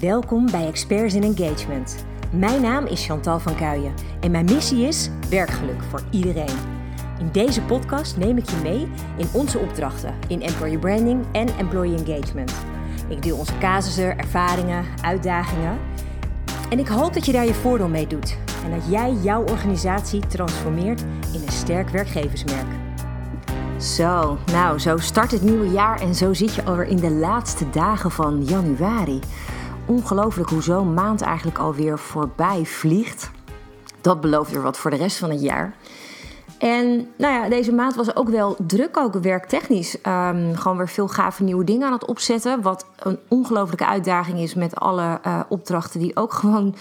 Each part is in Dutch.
Welkom bij Experts in Engagement. Mijn naam is Chantal van Kuijen en mijn missie is werkgeluk voor iedereen. In deze podcast neem ik je mee in onze opdrachten in employer branding en employee engagement. Ik deel onze casussen, ervaringen, uitdagingen en ik hoop dat je daar je voordeel mee doet en dat jij jouw organisatie transformeert in een sterk werkgeversmerk. Zo, nou, zo start het nieuwe jaar en zo zit je alweer in de laatste dagen van januari. Ongelooflijk hoe zo'n maand eigenlijk alweer voorbij vliegt. Dat belooft weer wat voor de rest van het jaar. En nou ja, deze maand was ook wel druk, ook werktechnisch. Um, gewoon weer veel gave nieuwe dingen aan het opzetten. Wat een ongelofelijke uitdaging is met alle uh, opdrachten die ook gewoon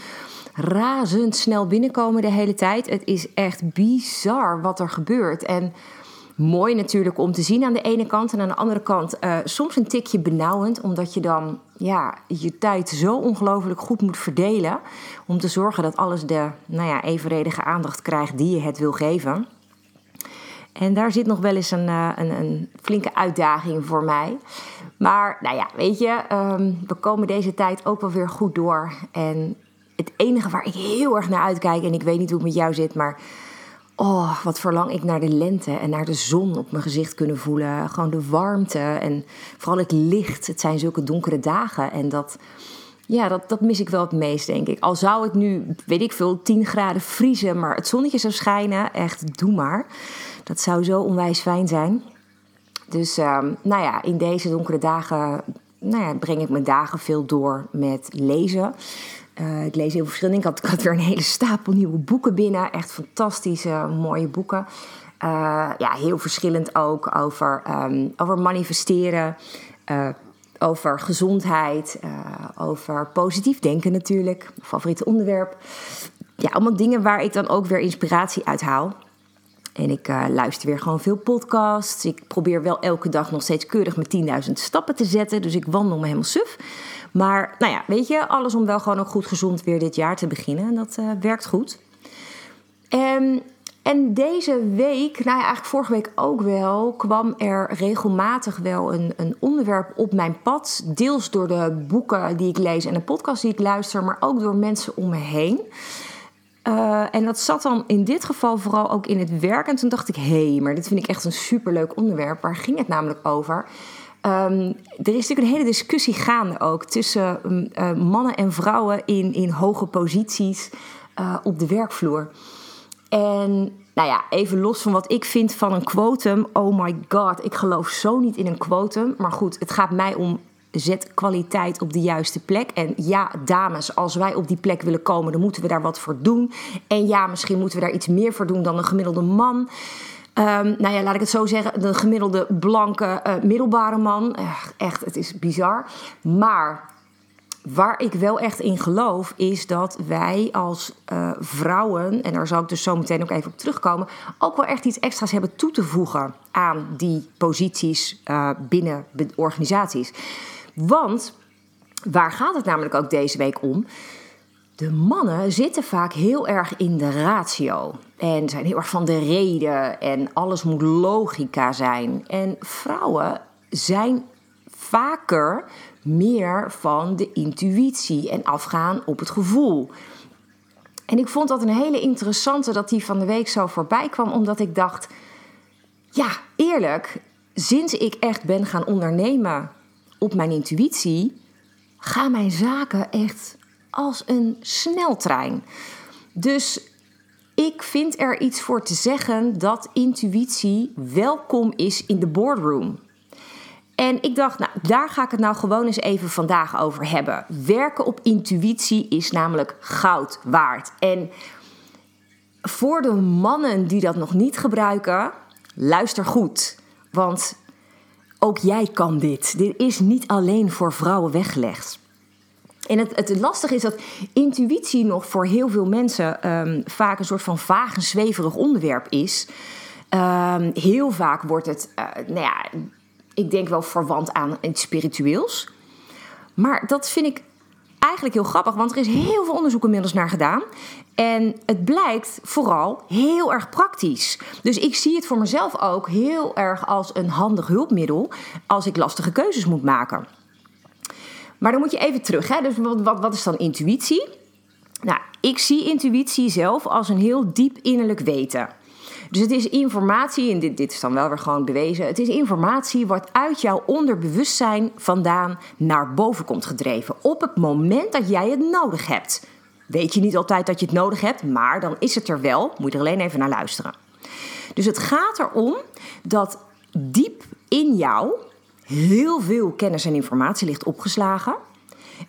razendsnel binnenkomen de hele tijd. Het is echt bizar wat er gebeurt. En mooi natuurlijk om te zien aan de ene kant. En aan de andere kant uh, soms een tikje benauwend. Omdat je dan ja, je tijd zo ongelooflijk goed moet verdelen. Om te zorgen dat alles de nou ja, evenredige aandacht krijgt die je het wil geven. En daar zit nog wel eens een, uh, een, een, flinke uitdaging voor mij. Maar nou ja, weet je, um, we komen deze tijd ook wel weer goed door. En het enige waar ik heel erg naar uitkijk, en ik weet niet hoe het met jou zit, maar oh, wat verlang ik naar de lente en naar de zon op mijn gezicht kunnen voelen. Gewoon de warmte en vooral het licht. Het zijn zulke donkere dagen en dat, ja, dat, dat mis ik wel het meest, denk ik. Al zou het nu, weet ik veel, 10 graden vriezen, maar het zonnetje zou schijnen, echt, doe maar. Dat zou zo onwijs fijn zijn. Dus um, nou ja, in deze donkere dagen nou ja, breng ik mijn dagen veel door met lezen. Uh, ik lees heel verschillende. Ik had, ik weer een hele stapel nieuwe boeken binnen. Echt fantastische, mooie boeken. Uh, ja, heel verschillend ook over, um, over manifesteren, uh, over gezondheid, over positief denken natuurlijk. Favoriete onderwerp. Ja, allemaal dingen waar ik dan ook weer inspiratie uit haal. En ik luister weer gewoon veel podcasts. Ik probeer wel elke dag nog steeds keurig mijn 10.000 stappen te zetten. Dus ik wandel me helemaal suf. Maar nou ja, weet je, alles om wel gewoon ook goed gezond weer dit jaar te beginnen. En dat uh, werkt goed. Um, en deze week, nou ja, eigenlijk vorige week ook wel, kwam er regelmatig wel een, een onderwerp op mijn pad. Deels door de boeken die ik lees en de podcast die ik luister, maar ook door mensen om me heen. Uh, en dat zat dan in dit geval vooral ook in het werk. En toen dacht ik, hé, hey, maar dit vind ik echt een superleuk onderwerp. Waar ging het namelijk over? Um, er is natuurlijk een hele discussie gaande ook tussen uh, mannen en vrouwen in, in hoge posities uh, op de werkvloer. En nou ja, even los van wat ik vind van een quotum. Oh my god, ik geloof zo niet in een quotum. Maar goed, het gaat mij om zet kwaliteit op de juiste plek. En ja, dames, als wij op die plek willen komen, dan moeten we daar wat voor doen. En ja, misschien moeten we daar iets meer voor doen dan een gemiddelde man. Um, nou ja, laat ik het zo zeggen, de gemiddelde blanke uh, middelbare man. Echt, het is bizar. Maar waar ik wel echt in geloof, is dat wij als uh, vrouwen, en daar zal ik dus zo meteen ook even op terugkomen, ook wel echt iets extra's hebben toe te voegen aan die posities uh, binnen organisaties. Want waar gaat het namelijk ook deze week om? De mannen zitten vaak heel erg in de ratio en zijn heel erg van de reden en alles moet logica zijn. En vrouwen zijn vaker meer van de intuïtie en afgaan op het gevoel. En ik vond dat een hele interessante dat die van de week zo voorbij kwam, omdat ik dacht: ja, eerlijk, sinds ik echt ben gaan ondernemen op mijn intuïtie, gaan mijn zaken echt als een sneltrein. Dus ik vind er iets voor te zeggen dat intuïtie welkom is in de boardroom. En ik dacht, nou, daar ga ik het nou gewoon eens even vandaag over hebben. Werken op intuïtie is namelijk goud waard. En voor de mannen die dat nog niet gebruiken, luister goed. Want ook jij kan dit. Dit is niet alleen voor vrouwen weggelegd. En het, het lastige is dat intuïtie nog voor heel veel mensen um, vaak een soort van vaag en zweverig onderwerp is. Um, heel vaak wordt het, uh, nou ja, ik denk wel verwant aan iets spiritueels. Maar dat vind ik eigenlijk heel grappig, want er is heel veel onderzoek inmiddels naar gedaan. En het blijkt vooral heel erg praktisch. Dus ik zie het voor mezelf ook heel erg als een handig hulpmiddel als ik lastige keuzes moet maken. Maar dan moet je even terug. Hè? Dus wat, wat, wat is dan intuïtie? Nou, ik zie intuïtie zelf als een heel diep innerlijk weten. Dus het is informatie, en dit, dit is dan wel weer gewoon bewezen. Het is informatie wat uit jouw onderbewustzijn vandaan naar boven komt gedreven. Op het moment dat jij het nodig hebt. Weet je niet altijd dat je het nodig hebt, maar dan is het er wel. Moet je er alleen even naar luisteren. Dus het gaat erom dat diep in jou heel veel kennis en informatie ligt opgeslagen.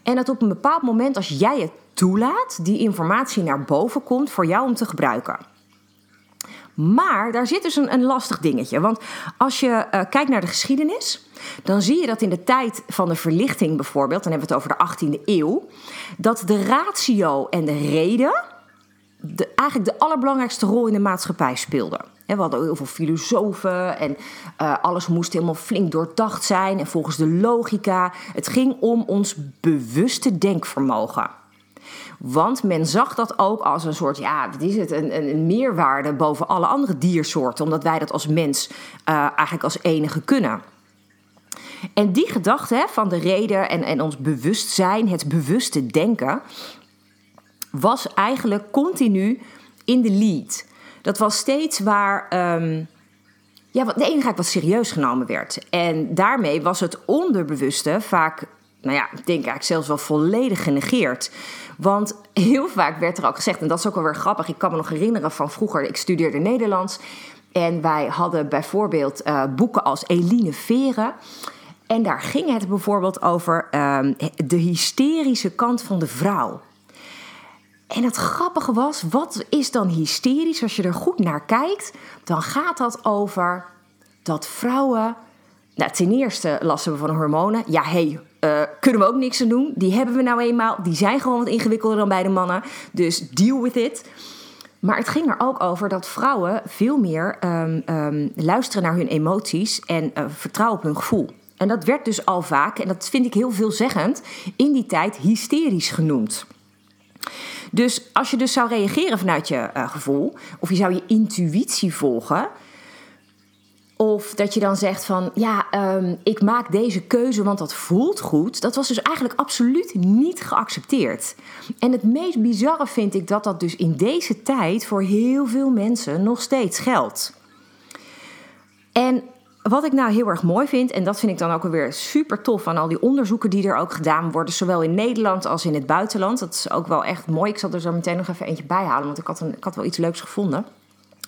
En dat op een bepaald moment, als jij het toelaat, die informatie naar boven komt voor jou om te gebruiken. Maar daar zit dus een, een lastig dingetje. Want als je uh, kijkt naar de geschiedenis, dan zie je dat in de tijd van de verlichting bijvoorbeeld, dan hebben we het over de 18e eeuw, dat de ratio en de reden de, eigenlijk de allerbelangrijkste rol in de maatschappij speelden. We hadden heel veel filosofen en uh, alles moest helemaal flink doordacht zijn en volgens de logica. Het ging om ons bewuste denkvermogen. Want men zag dat ook als een soort, ja, wat is het, een, een meerwaarde boven alle andere diersoorten, omdat wij dat als mens uh, eigenlijk als enige kunnen. En die gedachte van de reden en, en ons bewustzijn, het bewuste denken, was eigenlijk continu in de lead. Dat was steeds waar. Um, ja, de enige wat serieus genomen werd. En daarmee was het onderbewuste vaak, nou ja, ik denk eigenlijk zelfs wel volledig genegeerd. Want heel vaak werd er ook gezegd, en dat is ook wel weer grappig. Ik kan me nog herinneren van vroeger, ik studeerde Nederlands. En wij hadden bijvoorbeeld uh, boeken als Eline Veren. En daar ging het bijvoorbeeld over um, de hysterische kant van de vrouw. En het grappige was, wat is dan hysterisch? Als je er goed naar kijkt, dan gaat dat over dat vrouwen. Nou, ten eerste lassen we van hormonen. Ja, hey, uh, kunnen we ook niks aan doen. Die hebben we nou eenmaal. Die zijn gewoon wat ingewikkelder dan bij de mannen. Dus deal with it. Maar het ging er ook over dat vrouwen veel meer um, um, luisteren naar hun emoties en uh, vertrouwen op hun gevoel. En dat werd dus al vaak, en dat vind ik heel veelzeggend, in die tijd hysterisch genoemd. Dus als je dus zou reageren vanuit je uh, gevoel, of je zou je intuïtie volgen, of dat je dan zegt van ja, um, ik maak deze keuze want dat voelt goed. Dat was dus eigenlijk absoluut niet geaccepteerd. En het meest bizarre vind ik dat dat dus in deze tijd voor heel veel mensen nog steeds geldt. En wat ik nou heel erg mooi vind, en dat vind ik dan ook weer super tof aan al die onderzoeken die er ook gedaan worden, zowel in Nederland als in het buitenland. Dat is ook wel echt mooi. Ik zal er zo meteen nog even eentje bij halen, want ik had, ik had wel iets leuks gevonden.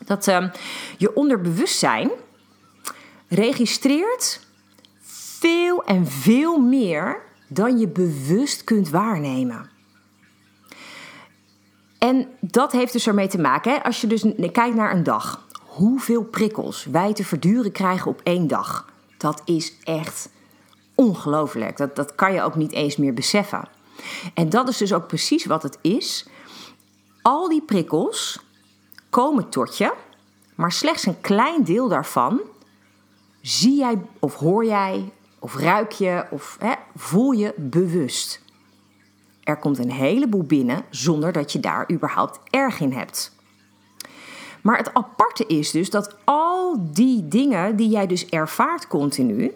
Dat um, je onderbewustzijn registreert veel en veel meer dan je bewust kunt waarnemen. En dat heeft dus ermee te maken, hè? als je dus kijkt naar een dag hoeveel prikkels wij te verduren krijgen op één dag. Dat is echt ongelooflijk. Dat, dat kan je ook niet eens meer beseffen. En dat is dus ook precies wat het is. Al die prikkels komen tot je, maar slechts een klein deel daarvan zie jij of hoor jij of ruik je of hè, voel je bewust. Er komt een heleboel binnen zonder dat je daar überhaupt erg in hebt. Maar het aparte is dus dat al die dingen die jij dus ervaart continu,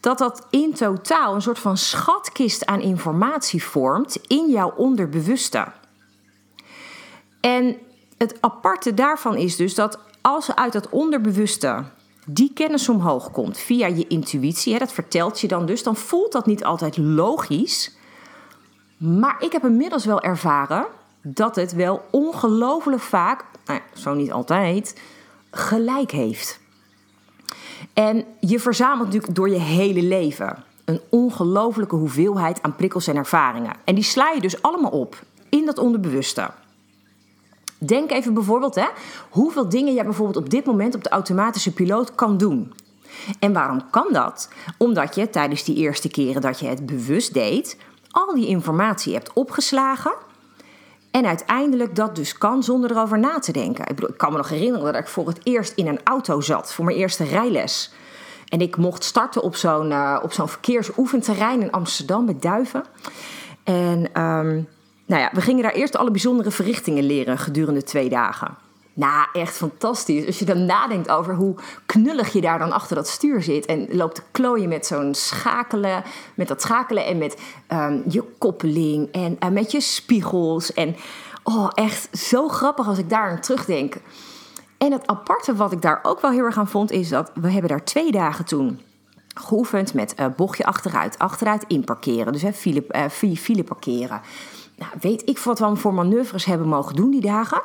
dat dat in totaal een soort van schatkist aan informatie vormt in jouw onderbewuste. En het aparte daarvan is dus dat als uit dat onderbewuste die kennis omhoog komt via je intuïtie, hè, dat vertelt je dan dus, dan voelt dat niet altijd logisch. Maar ik heb inmiddels wel ervaren dat het wel ongelooflijk vaak nou, zo niet altijd, gelijk heeft. En je verzamelt natuurlijk door je hele leven een ongelofelijke hoeveelheid aan prikkels en ervaringen. En die sla je dus allemaal op in dat onderbewuste. Denk even bijvoorbeeld hè, hoeveel dingen jij bijvoorbeeld op dit moment op de automatische piloot kan doen. En waarom kan dat? Omdat je tijdens die eerste keren dat je het bewust deed, al die informatie hebt opgeslagen en uiteindelijk dat dus kan zonder erover na te denken. Ik, kan me nog herinneren dat ik voor het eerst in een auto zat voor mijn eerste rijles. En ik mocht starten op zo'n uh, op zo'n verkeersoefenterrein in Amsterdam met duiven. En um, nou ja, we gingen daar eerst alle bijzondere verrichtingen leren gedurende twee dagen. Nou, echt fantastisch. Als je dan nadenkt over hoe knullig je daar dan achter dat stuur zit. En loopt te klooien met zo'n schakelen. Met dat schakelen en met ehm, je koppeling. En uh, met je spiegels. En oh, echt zo grappig als ik daar aan terugdenk. En het aparte wat ik daar ook wel heel erg aan vond. Is dat we hebben daar twee dagen toen geoefend met uh, bochtje achteruit. Achteruit inparkeren. Dus hè, file, uh, file parkeren. Nou, weet ik wat we voor manoeuvres hebben mogen doen die dagen.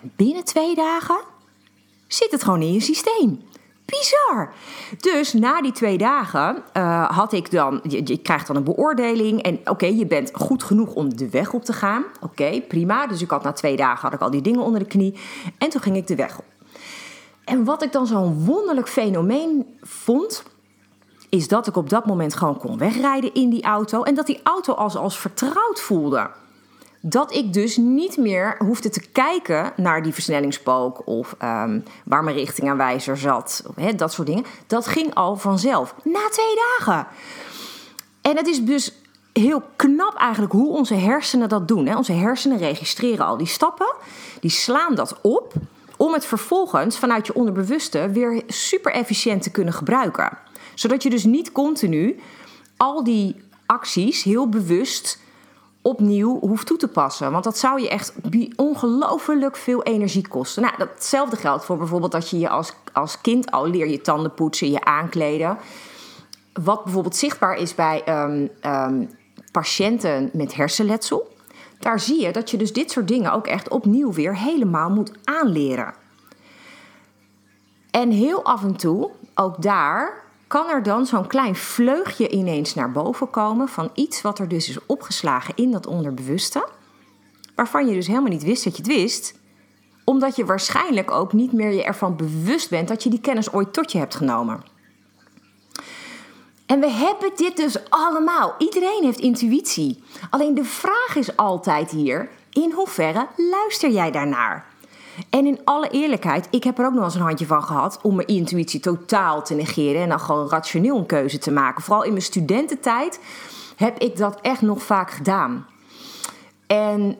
En binnen twee dagen zit het gewoon in je systeem. Bizar. Dus na die twee dagen uh, had ik dan, je, je, krijgt dan een beoordeling. En oké, je bent goed genoeg om de weg op te gaan. Oké, prima. Dus ik had na twee dagen had ik al die dingen onder de knie. En toen ging ik de weg op. En wat ik dan zo'n wonderlijk fenomeen vond, is dat ik op dat moment gewoon kon wegrijden in die auto. En dat die auto als, als vertrouwd voelde dat ik dus niet meer hoefde te kijken naar die versnellingspook of um, waar mijn richtingaanwijzer zat, of, dat soort dingen. Dat ging al vanzelf, na twee dagen. En het is dus heel knap eigenlijk hoe onze hersenen dat doen. Onze hersenen registreren al die stappen, die slaan dat op om het vervolgens vanuit je onderbewuste weer super efficiënt te kunnen gebruiken. Zodat je dus niet continu al die acties heel bewust opnieuw hoeft toe te passen. Want dat zou je echt ongelooflijk veel energie kosten. Nou, datzelfde geldt voor bijvoorbeeld dat je je als, als kind al leer je tanden poetsen, je aankleden. Wat bijvoorbeeld zichtbaar is bij um, um, patiënten met hersenletsel. Daar zie je dat je dus dit soort dingen ook echt opnieuw weer helemaal moet aanleren. En heel af en toe, ook daar, kan er dan zo'n klein vleugje ineens naar boven komen van iets wat er dus is opgeslagen in dat onderbewuste, waarvan je dus helemaal niet wist dat je het wist, omdat je waarschijnlijk ook niet meer je ervan bewust bent dat je die kennis ooit tot je hebt genomen. En we hebben dit dus allemaal. Iedereen heeft intuïtie. Alleen de vraag is altijd hier: in hoeverre luister jij daarnaar? En in alle eerlijkheid, ik heb er ook nog eens een handje van gehad om mijn intuïtie totaal te negeren en dan gewoon rationeel een keuze te maken. Vooral in mijn studententijd heb ik dat echt nog vaak gedaan. En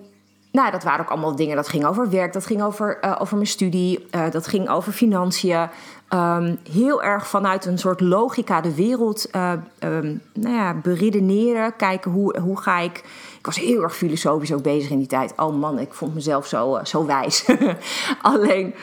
nou, dat waren ook allemaal dingen. Dat ging over werk, dat ging over, uh, over mijn studie, uh, dat ging over financiën. Um, heel erg vanuit een soort logica de wereld uh, um, nou ja, beredeneren. Kijken hoe, hoe ga ik. Ik was heel erg filosofisch ook bezig in die tijd. Oh man, ik vond mezelf zo, zo wijs. Alleen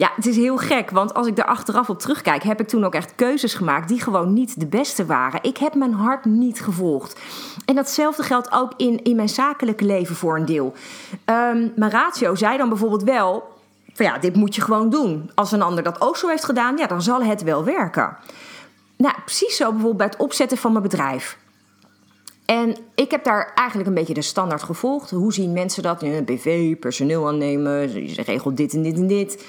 ja, het is heel gek, want als ik daar achteraf op terugkijk, heb ik toen ook echt keuzes gemaakt die gewoon niet de beste waren. Ik heb mijn hart niet gevolgd. En datzelfde geldt ook in, in mijn zakelijke leven voor een deel. Um, mijn ratio zei dan bijvoorbeeld wel: van ja, dit moet je gewoon doen. Als een ander dat ook zo heeft gedaan, ja, dan zal het wel werken. Nou, precies zo bijvoorbeeld bij het opzetten van mijn bedrijf. En ik heb daar eigenlijk een beetje de standaard gevolgd. Hoe zien mensen dat? Ja, BV, personeel aannemen, je regelt dit en dit en dit.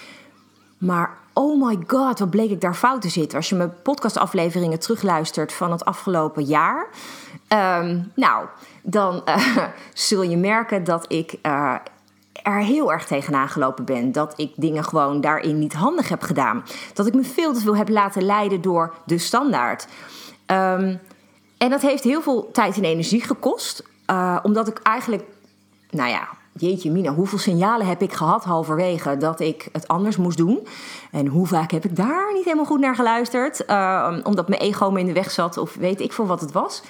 Maar oh my god, wat bleek ik daar fout te zitten. Als je mijn podcastafleveringen terugluistert van het afgelopen jaar. Um, nou, dan uh, zul je merken dat ik uh, er heel erg tegenaan gelopen ben. Dat ik dingen gewoon daarin niet handig heb gedaan. Dat ik me veel te veel heb laten leiden door de standaard. Um, en dat heeft heel veel tijd en energie gekost. Uh, omdat ik eigenlijk, nou ja, jeetje mina, hoeveel signalen heb ik gehad halverwege dat ik het anders moest doen? En hoe vaak heb ik daar niet helemaal goed naar geluisterd? Uh, omdat mijn ego me in de weg zat of weet ik voor wat het was.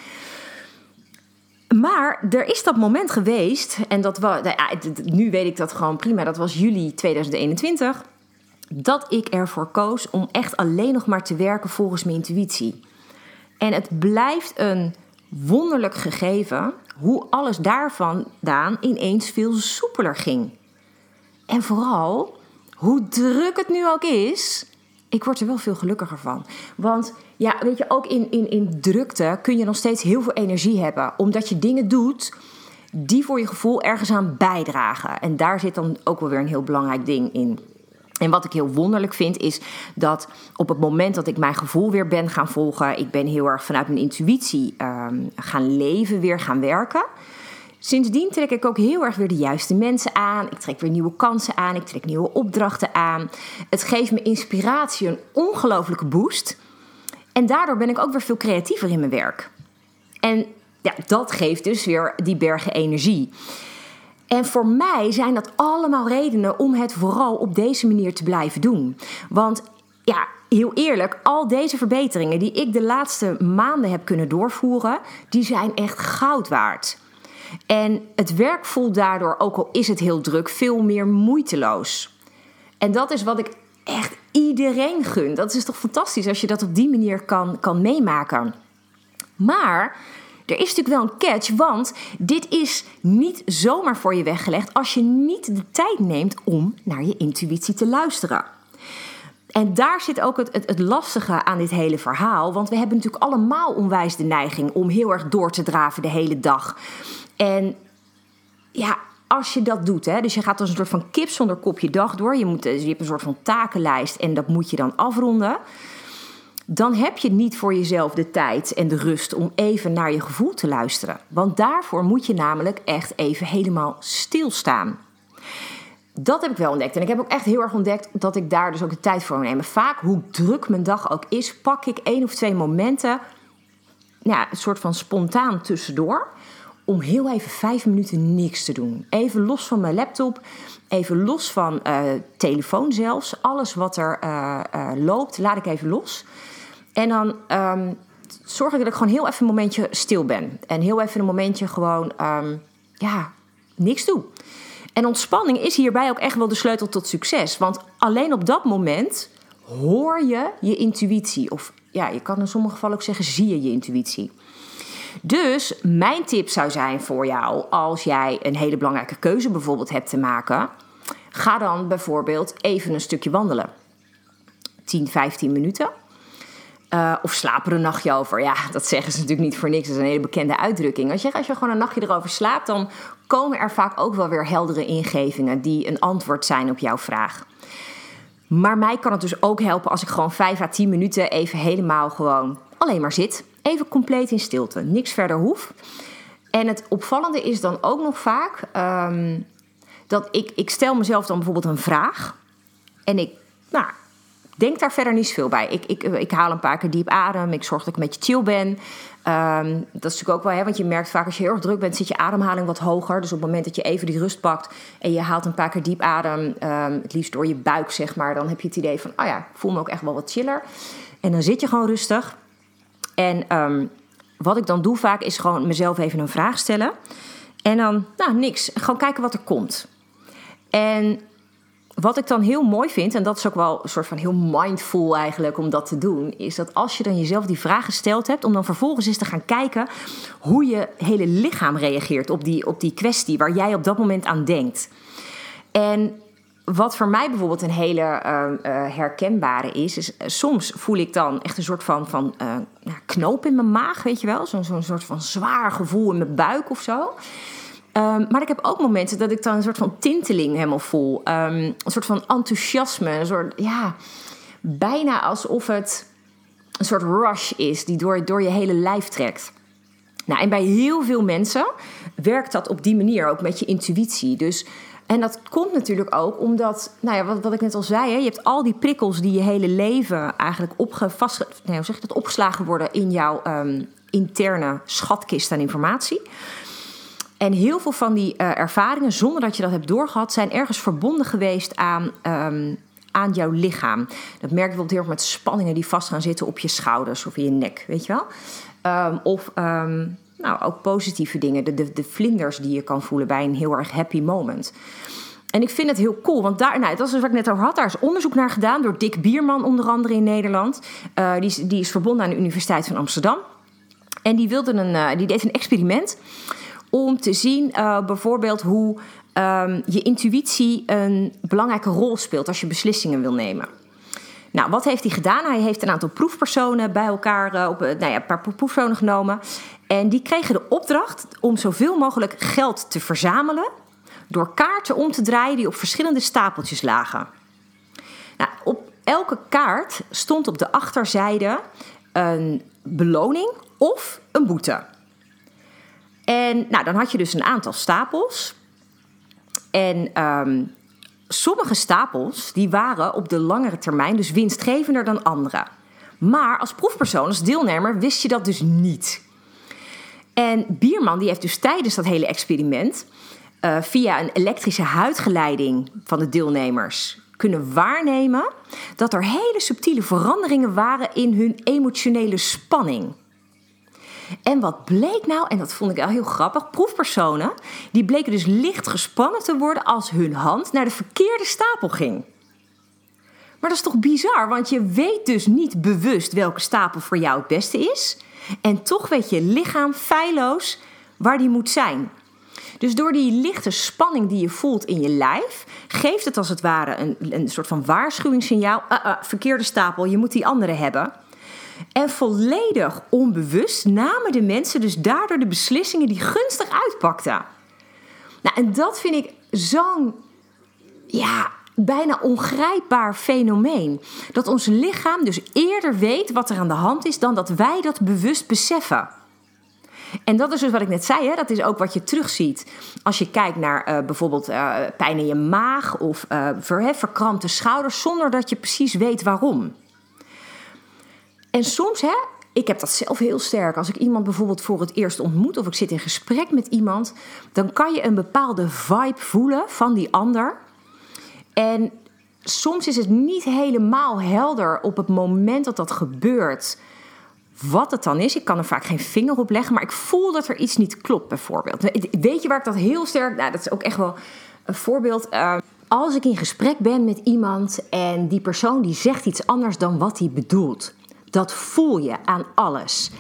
Maar er is dat moment geweest, en dat was, nou nu weet ik dat gewoon prima, dat was juli 2021, dat ik ervoor koos om echt alleen nog maar te werken volgens mijn intuïtie. En het blijft een wonderlijk gegeven hoe alles daarvan vandaan ineens veel soepeler ging. En vooral hoe druk het nu ook is, ik word er wel veel gelukkiger van. Want ja, weet je, ook in, in, in drukte kun je nog steeds heel veel energie hebben. Omdat je dingen doet die voor je gevoel ergens aan bijdragen. En daar zit dan ook wel weer een heel belangrijk ding in. En wat ik heel wonderlijk vind, is dat op het moment dat ik mijn gevoel weer ben gaan volgen, ik ben heel erg vanuit mijn intuïtie um, gaan leven, weer gaan werken. Sindsdien trek ik ook heel erg weer de juiste mensen aan. Ik trek weer nieuwe kansen aan. Ik trek nieuwe opdrachten aan. Het geeft me inspiratie, een ongelofelijke boost. En daardoor ben ik ook weer veel creatiever in mijn werk. En ja, dat geeft dus weer die bergen energie. En voor mij zijn dat allemaal redenen om het vooral op deze manier te blijven doen. Want ja, heel eerlijk, al deze verbeteringen die ik de laatste maanden heb kunnen doorvoeren, die zijn echt goud waard. En het werk voelt daardoor, ook al is het heel druk, veel meer moeiteloos. En dat is wat ik echt iedereen gun. Dat is toch fantastisch als je dat op die manier kan, kan meemaken. Maar er is natuurlijk wel een catch, want dit is niet zomaar voor je weggelegd als je niet de tijd neemt om naar je intuïtie te luisteren. En daar zit ook het, het, lastige aan dit hele verhaal. Want we hebben natuurlijk allemaal onwijs de neiging om heel erg door te draven de hele dag. En ja, als je dat doet, hè, dus je gaat als een soort van kip zonder kopje dag door. Je, moet, dus je hebt een soort van takenlijst en dat moet je dan afronden. Dan heb je niet voor jezelf de tijd en de rust om even naar je gevoel te luisteren. Want daarvoor moet je namelijk echt even helemaal stilstaan. Dat heb ik wel ontdekt. En ik heb ook echt heel erg ontdekt dat ik daar dus ook de tijd voor neem. Vaak, hoe druk mijn dag ook is, pak ik één of twee momenten, ja, een soort van spontaan tussendoor om heel even vijf minuten niks te doen. Even los van mijn laptop, even los van uh, telefoon zelfs. Alles wat er uh, uh, loopt, laat ik even los. En dan um, zorg ik dat ik gewoon heel even een momentje stil ben. En heel even een momentje gewoon, um, ja, niks doe. En ontspanning is hierbij ook echt wel de sleutel tot succes. Want alleen op dat moment hoor je je intuïtie. Of ja, je kan in sommige gevallen ook zeggen, zie je je intuïtie. Dus mijn tip zou zijn voor jou, als jij een hele belangrijke keuze bijvoorbeeld hebt te maken, ga dan bijvoorbeeld even een stukje wandelen. 10, 15 minuten. Uh, of slaap er een nachtje over. Ja, dat zeggen ze natuurlijk niet voor niks. Dat is een hele bekende uitdrukking. Als je, als je gewoon een nachtje erover slaapt, dan komen er vaak ook wel weer heldere ingevingen die een antwoord zijn op jouw vraag. Maar mij kan het dus ook helpen als ik gewoon 5 à 10 minuten even helemaal gewoon alleen maar zit. Even compleet in stilte, niks verder hoef. En het opvallende is dan ook nog vaak um, dat ik, ik stel mezelf dan bijvoorbeeld een vraag. En ik nou, denk daar verder niet zoveel bij. Ik, ik, ik haal een paar keer diep adem. Ik zorg dat ik een beetje chill ben. Um, dat is natuurlijk ook wel, hè, want je merkt vaak als je heel erg druk bent, zit je ademhaling wat hoger. Dus op het moment dat je even die rust pakt en je haalt een paar keer diep adem, um, het liefst door je buik, zeg maar, dan heb je het idee van, oh ja, ik voel me ook echt wel wat chiller. En dan zit je gewoon rustig. En um, wat ik dan doe vaak is gewoon mezelf even een vraag stellen. En dan, nou, niks. Gewoon kijken wat er komt. En wat ik dan heel mooi vind, en dat is ook wel een soort van heel mindful eigenlijk om dat te doen, is dat als je dan jezelf die vraag gesteld hebt, om dan vervolgens eens te gaan kijken hoe je hele lichaam reageert op die, op die kwestie waar jij op dat moment aan denkt. En wat voor mij bijvoorbeeld een hele uh, uh, herkenbare is, is uh, soms voel ik dan echt een soort van, van knoop in mijn maag, weet je wel? Zo'n zo'n soort van zwaar gevoel in mijn buik of zo. Um, maar ik heb ook momenten dat ik dan een soort van tinteling helemaal voel. Um, een soort van enthousiasme, een soort, ja, bijna alsof het een soort rush is die door, door je hele lijf trekt. Nou, en bij heel veel mensen werkt dat op die manier ook met je intuïtie. Dus en dat komt natuurlijk ook omdat, nou ja, wat, wat ik net al zei, hè, je hebt al die prikkels die je hele leven eigenlijk opge, vast, nee, hoe zeg dat, opgeslagen worden in jouw um, interne schatkist aan informatie. En heel veel van die uh, ervaringen, zonder dat je dat hebt doorgehad, zijn ergens verbonden geweest aan, um, aan jouw lichaam. Dat merk je bijvoorbeeld heel erg met spanningen die vast gaan zitten op je schouders of in je nek, weet je wel? Um, of um, nou, ook positieve dingen, de, de, de vlinders die je kan voelen bij een heel erg happy moment. En ik vind het heel cool, want daar, nou, dat is wat ik net over had. Daar is onderzoek naar gedaan door Dick Bierman, onder andere in Nederland. Uh, die, is, die is verbonden aan de Universiteit van Amsterdam. En die, wilde een, uh, die deed een experiment om te zien uh, bijvoorbeeld hoe um, je intuïtie een belangrijke rol speelt als je beslissingen wil nemen. Nou, wat heeft hij gedaan? Hij heeft een aantal proefpersonen bij elkaar, op, nou ja, een paar proefpersonen genomen. En die kregen de opdracht om zoveel mogelijk geld te verzamelen door kaarten om te draaien die op verschillende stapeltjes lagen. Nou, op elke kaart stond op de achterzijde een beloning of een boete. En nou, dan had je dus een aantal stapels. En um, sommige stapels die waren op de langere termijn dus winstgevender dan andere. Maar als proefpersoon, als deelnemer, wist je dat dus niet. En Bierman die heeft dus tijdens dat hele experiment uh, via een elektrische huidgeleiding van de deelnemers kunnen waarnemen dat er hele subtiele veranderingen waren in hun emotionele spanning. En wat bleek nou, en dat vond ik wel heel grappig, proefpersonen, die bleken dus licht gespannen te worden als hun hand naar de verkeerde stapel ging. Maar dat is toch bizar, want je weet dus niet bewust welke stapel voor jou het beste is. En toch weet je lichaam feilloos waar die moet zijn. Dus door die lichte spanning die je voelt in je lijf, geeft het als het ware een, een soort van waarschuwingssignaal. Uh, verkeerde stapel, je moet die andere hebben. En volledig onbewust namen de mensen dus daardoor de beslissingen die gunstig uitpakten. Nou, en dat vind ik zo'n ja, bijna ongrijpbaar fenomeen. Dat ons lichaam dus eerder weet wat er aan de hand is dan dat wij dat bewust beseffen. En dat is dus wat ik net zei, hè? dat is ook wat je terugziet. Als je kijkt naar uh, bijvoorbeeld uh, pijn in je maag of uh, ver, verkrampte schouders, zonder dat je precies weet waarom. En soms, hè, ik heb dat zelf heel sterk. Als ik iemand bijvoorbeeld voor het eerst ontmoet of ik zit in gesprek met iemand, dan kan je een bepaalde vibe voelen van die ander. En soms is het niet helemaal helder op het moment dat dat gebeurt. Wat het dan is, ik kan er vaak geen vinger op leggen, maar ik voel dat er iets niet klopt, bijvoorbeeld. Weet je waar ik dat heel sterk. Nou, dat is ook echt wel een voorbeeld. Uh, als ik in gesprek ben met iemand en die persoon die zegt iets anders dan wat hij bedoelt. Dat voel je aan alles.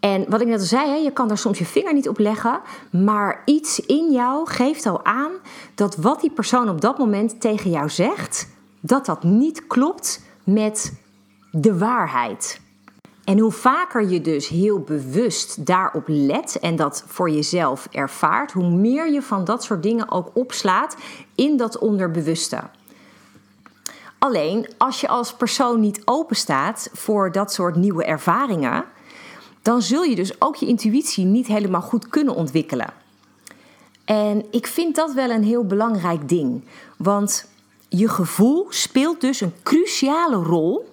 En wat ik net al zei, je kan daar soms je vinger niet op leggen, maar iets in jou geeft al aan dat wat die persoon op dat moment tegen jou zegt, dat dat niet klopt met de waarheid. En hoe vaker je dus heel bewust daarop let en dat voor jezelf ervaart, hoe meer je van dat soort dingen ook opslaat in dat onderbewuste. Alleen als je als persoon niet open staat voor dat soort nieuwe ervaringen, dan zul je dus ook je intuïtie niet helemaal goed kunnen ontwikkelen. En ik vind dat wel een heel belangrijk ding, want je gevoel speelt dus een cruciale rol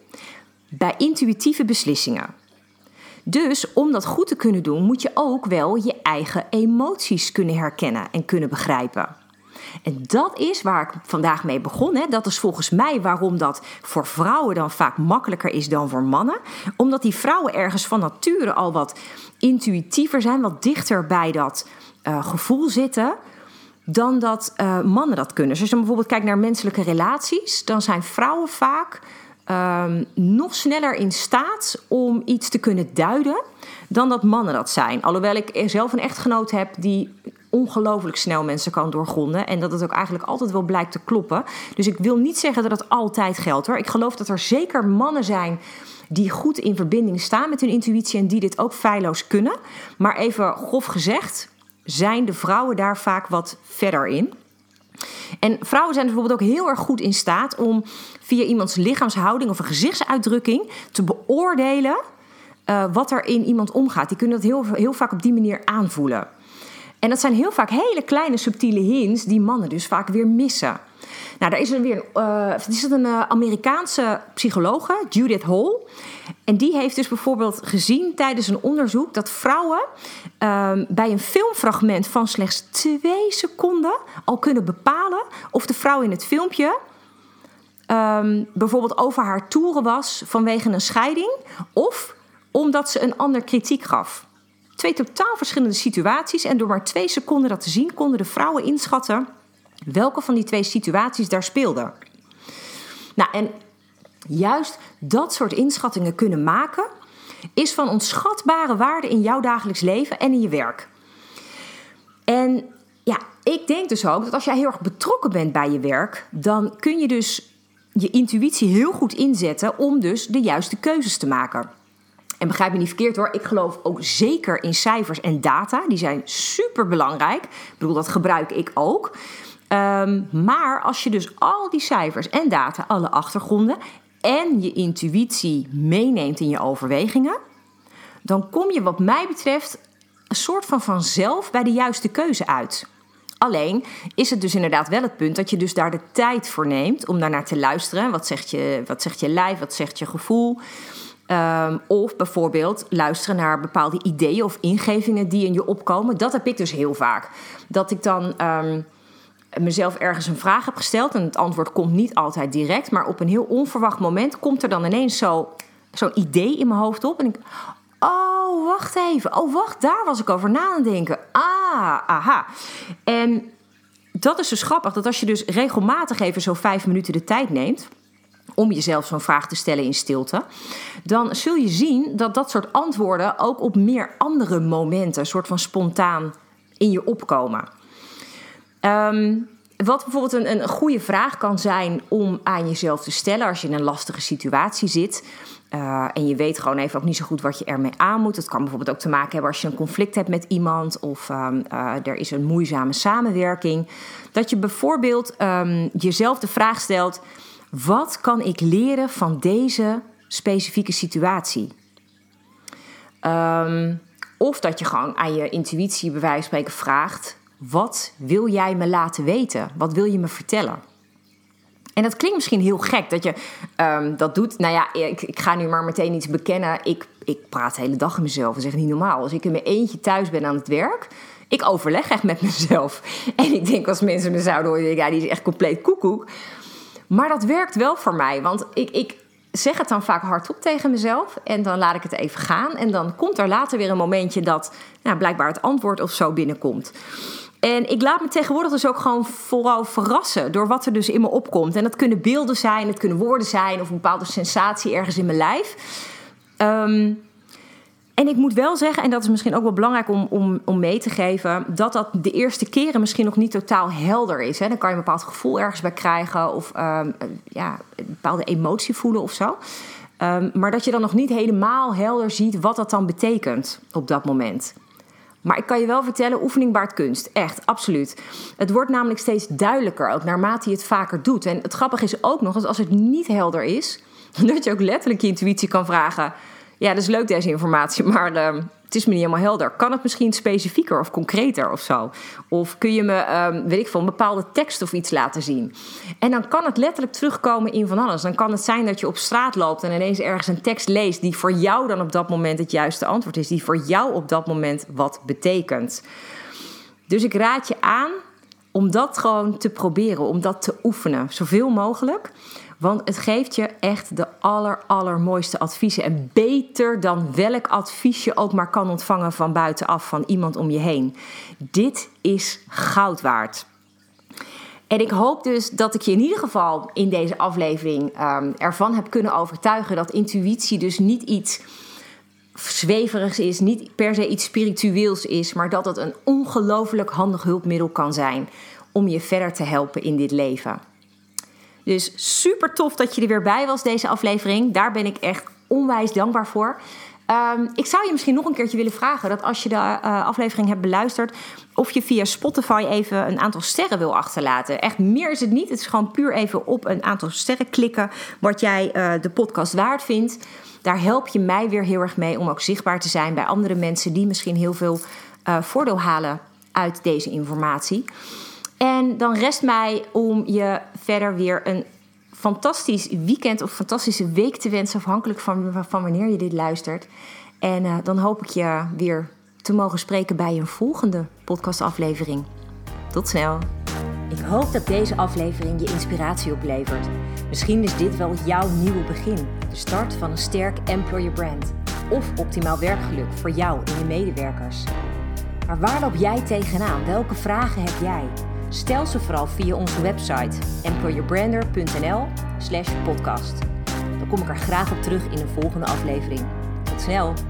bij intuïtieve beslissingen. Dus om dat goed te kunnen doen, moet je ook wel je eigen emoties kunnen herkennen en kunnen begrijpen. En dat is waar ik vandaag mee begon. Hè. Dat is volgens mij waarom dat voor vrouwen dan vaak makkelijker is dan voor mannen. Omdat die vrouwen ergens van nature al wat intuïtiever zijn, wat dichter bij dat uh, gevoel zitten dan dat uh, mannen dat kunnen. Dus als je bijvoorbeeld kijkt naar menselijke relaties, dan zijn vrouwen vaak um, nog sneller in staat om iets te kunnen duiden dan dat mannen dat zijn. Alhoewel ik zelf een echtgenoot heb die ongelooflijk snel mensen kan doorgronden. En dat het ook eigenlijk altijd wel blijkt te kloppen. Dus ik wil niet zeggen dat het altijd geldt hoor. Ik geloof dat er zeker mannen zijn die goed in verbinding staan met hun intuïtie en die dit ook feilloos kunnen. Maar even grof gezegd, zijn de vrouwen daar vaak wat verder in. En vrouwen zijn bijvoorbeeld ook heel erg goed in staat om via iemands lichaamshouding of een gezichtsuitdrukking te beoordelen uh, wat er in iemand omgaat. Die kunnen dat heel, heel vaak op die manier aanvoelen. En dat zijn heel vaak hele kleine subtiele hints die mannen dus vaak weer missen. Nou, daar is er weer een, uh, is een uh, Amerikaanse psychologe, Judith Hall. En die heeft dus bijvoorbeeld gezien tijdens een onderzoek dat vrouwen um, bij een filmfragment van slechts twee seconden al kunnen bepalen of de vrouw in het filmpje um, bijvoorbeeld over haar toeren was vanwege een scheiding of omdat ze een ander kritiek gaf. Twee totaal verschillende situaties en door maar twee seconden dat te zien konden de vrouwen inschatten welke van die twee situaties daar speelden. Nou, en juist dat soort inschattingen kunnen maken is van onschatbare waarde in jouw dagelijks leven en in je werk. En ja, ik denk dus ook dat als jij heel erg betrokken bent bij je werk, dan kun je dus je intuïtie heel goed inzetten om dus de juiste keuzes te maken. En begrijp me niet verkeerd hoor, ik geloof ook zeker in cijfers en data. Die zijn super belangrijk. Ik bedoel, dat gebruik ik ook. Um, maar als je dus al die cijfers en data, alle achtergronden en je intuïtie meeneemt in je overwegingen, dan kom je, wat mij betreft, een soort van vanzelf bij de juiste keuze uit. Alleen is het dus inderdaad wel het punt dat je dus daar de tijd voor neemt om daarnaar te luisteren. Wat zegt je, wat zegt je lijf, wat zegt je gevoel? Ehm, of bijvoorbeeld luisteren naar bepaalde ideeën of ingevingen die in je opkomen. Dat heb ik dus heel vaak. Dat ik dan ehm, mezelf ergens een vraag heb gesteld en het antwoord komt niet altijd direct, maar op een heel onverwacht moment komt er dan ineens zo, zo'n idee in mijn hoofd op. En ik, oh, wacht even. Oh, wacht, daar was ik over na denken. Ah, aha. En dat is dus grappig, dat als je dus regelmatig even zo vijf minuten de tijd neemt om jezelf zo'n vraag te stellen in stilte, dan zul je zien dat dat soort antwoorden ook op meer andere momenten, een soort van spontaan in je opkomen. Ehm, wat bijvoorbeeld een, een goede vraag kan zijn om aan jezelf te stellen als je in een lastige situatie zit. Uh, en je weet gewoon even ook niet zo goed wat je ermee aan moet. Het kan bijvoorbeeld ook te maken hebben als je een conflict hebt met iemand of um, uh, er is een moeizame samenwerking. Dat je bijvoorbeeld um, jezelf de vraag stelt: wat kan ik leren van deze specifieke situatie? Um, of dat je gewoon aan je intuïtie, bij wijze van spreken, vraagt: wat wil jij me laten weten? Wat wil je me vertellen? En dat klinkt misschien heel gek dat je um, dat doet. Nou ja, ik, ik, ga nu maar meteen iets bekennen. Ik, ik praat de hele dag in mezelf. Dat is echt niet normaal. Als ik in mijn eentje thuis ben aan het werk, ik overleg echt met mezelf. En ik denk als mensen me zouden horen, ja, die is echt compleet koekoek. Maar dat werkt wel voor mij, want ik, ik zeg het dan vaak hardop tegen mezelf en dan laat ik het even gaan. En dan komt er later weer een momentje dat nou, blijkbaar het antwoord of zo binnenkomt. En ik laat me tegenwoordig dus ook gewoon vooral verrassen door wat er dus in me opkomt. En dat kunnen beelden zijn, het kunnen woorden zijn of een bepaalde sensatie ergens in mijn lijf. Um, en ik moet wel zeggen, en dat is misschien ook wel belangrijk om, om, om mee te geven, dat dat de eerste keren misschien nog niet totaal helder is. Hè. Dan kan je een bepaald gevoel ergens bij krijgen of um, ja, een bepaalde emotie voelen of zo. Um, maar dat je dan nog niet helemaal helder ziet wat dat dan betekent op dat moment. Maar ik kan je wel vertellen, oefening baart kunst. Echt, absoluut. Het wordt namelijk steeds duidelijker, ook naarmate je het vaker doet. En het grappige is ook nog, dat als het niet helder is, dat je ook letterlijk je intuïtie kan vragen ja, dat is leuk deze informatie, maar uh, het is me niet helemaal helder. Kan het misschien specifieker of concreter of zo? Of kun je me, um, weet ik veel, een bepaalde tekst of iets laten zien? En dan kan het letterlijk terugkomen in van alles. Dan kan het zijn dat je op straat loopt en ineens ergens een tekst leest die voor jou dan op dat moment het juiste antwoord is, die voor jou op dat moment wat betekent. Dus ik raad je aan om dat gewoon te proberen, om dat te oefenen, zoveel mogelijk. Want het geeft je echt de aller, allermooiste adviezen. En beter dan welk advies je ook maar kan ontvangen van buitenaf, van iemand om je heen. Dit is goud waard. En ik hoop dus dat ik je in ieder geval in deze aflevering um, ervan heb kunnen overtuigen dat intuïtie dus niet iets zweverigs is, niet per se iets spiritueels is, maar dat het een ongelooflijk handig hulpmiddel kan zijn om je verder te helpen in dit leven. Dus super tof dat je er weer bij was, deze aflevering. Daar ben ik echt onwijs dankbaar voor. Um, ik zou je misschien nog een keertje willen vragen dat als je de uh, aflevering hebt beluisterd, of je via Spotify even een aantal sterren wil achterlaten. Echt meer is het niet. Het is gewoon puur even op een aantal sterren klikken wat jij uh, de podcast waard vindt. Daar help je mij weer heel erg mee om ook zichtbaar te zijn bij andere mensen die misschien heel veel uh, voordeel halen uit deze informatie. En dan rest mij om je verder weer een fantastisch weekend of fantastische week te wensen, afhankelijk van, van wanneer je dit luistert. En uh, dan hoop ik je weer te mogen spreken bij een volgende podcastaflevering. Tot snel. Ik hoop dat deze aflevering je inspiratie oplevert. Misschien is dit wel jouw nieuwe begin. De start van een sterk employer brand. Of optimaal werkgeluk voor jou en je medewerkers. Maar waar loop jij tegenaan? Welke vragen heb jij? Stel ze vooral via onze website employerbrander.nl slash podcast. Dan kom ik er graag op terug in een volgende aflevering. Tot snel!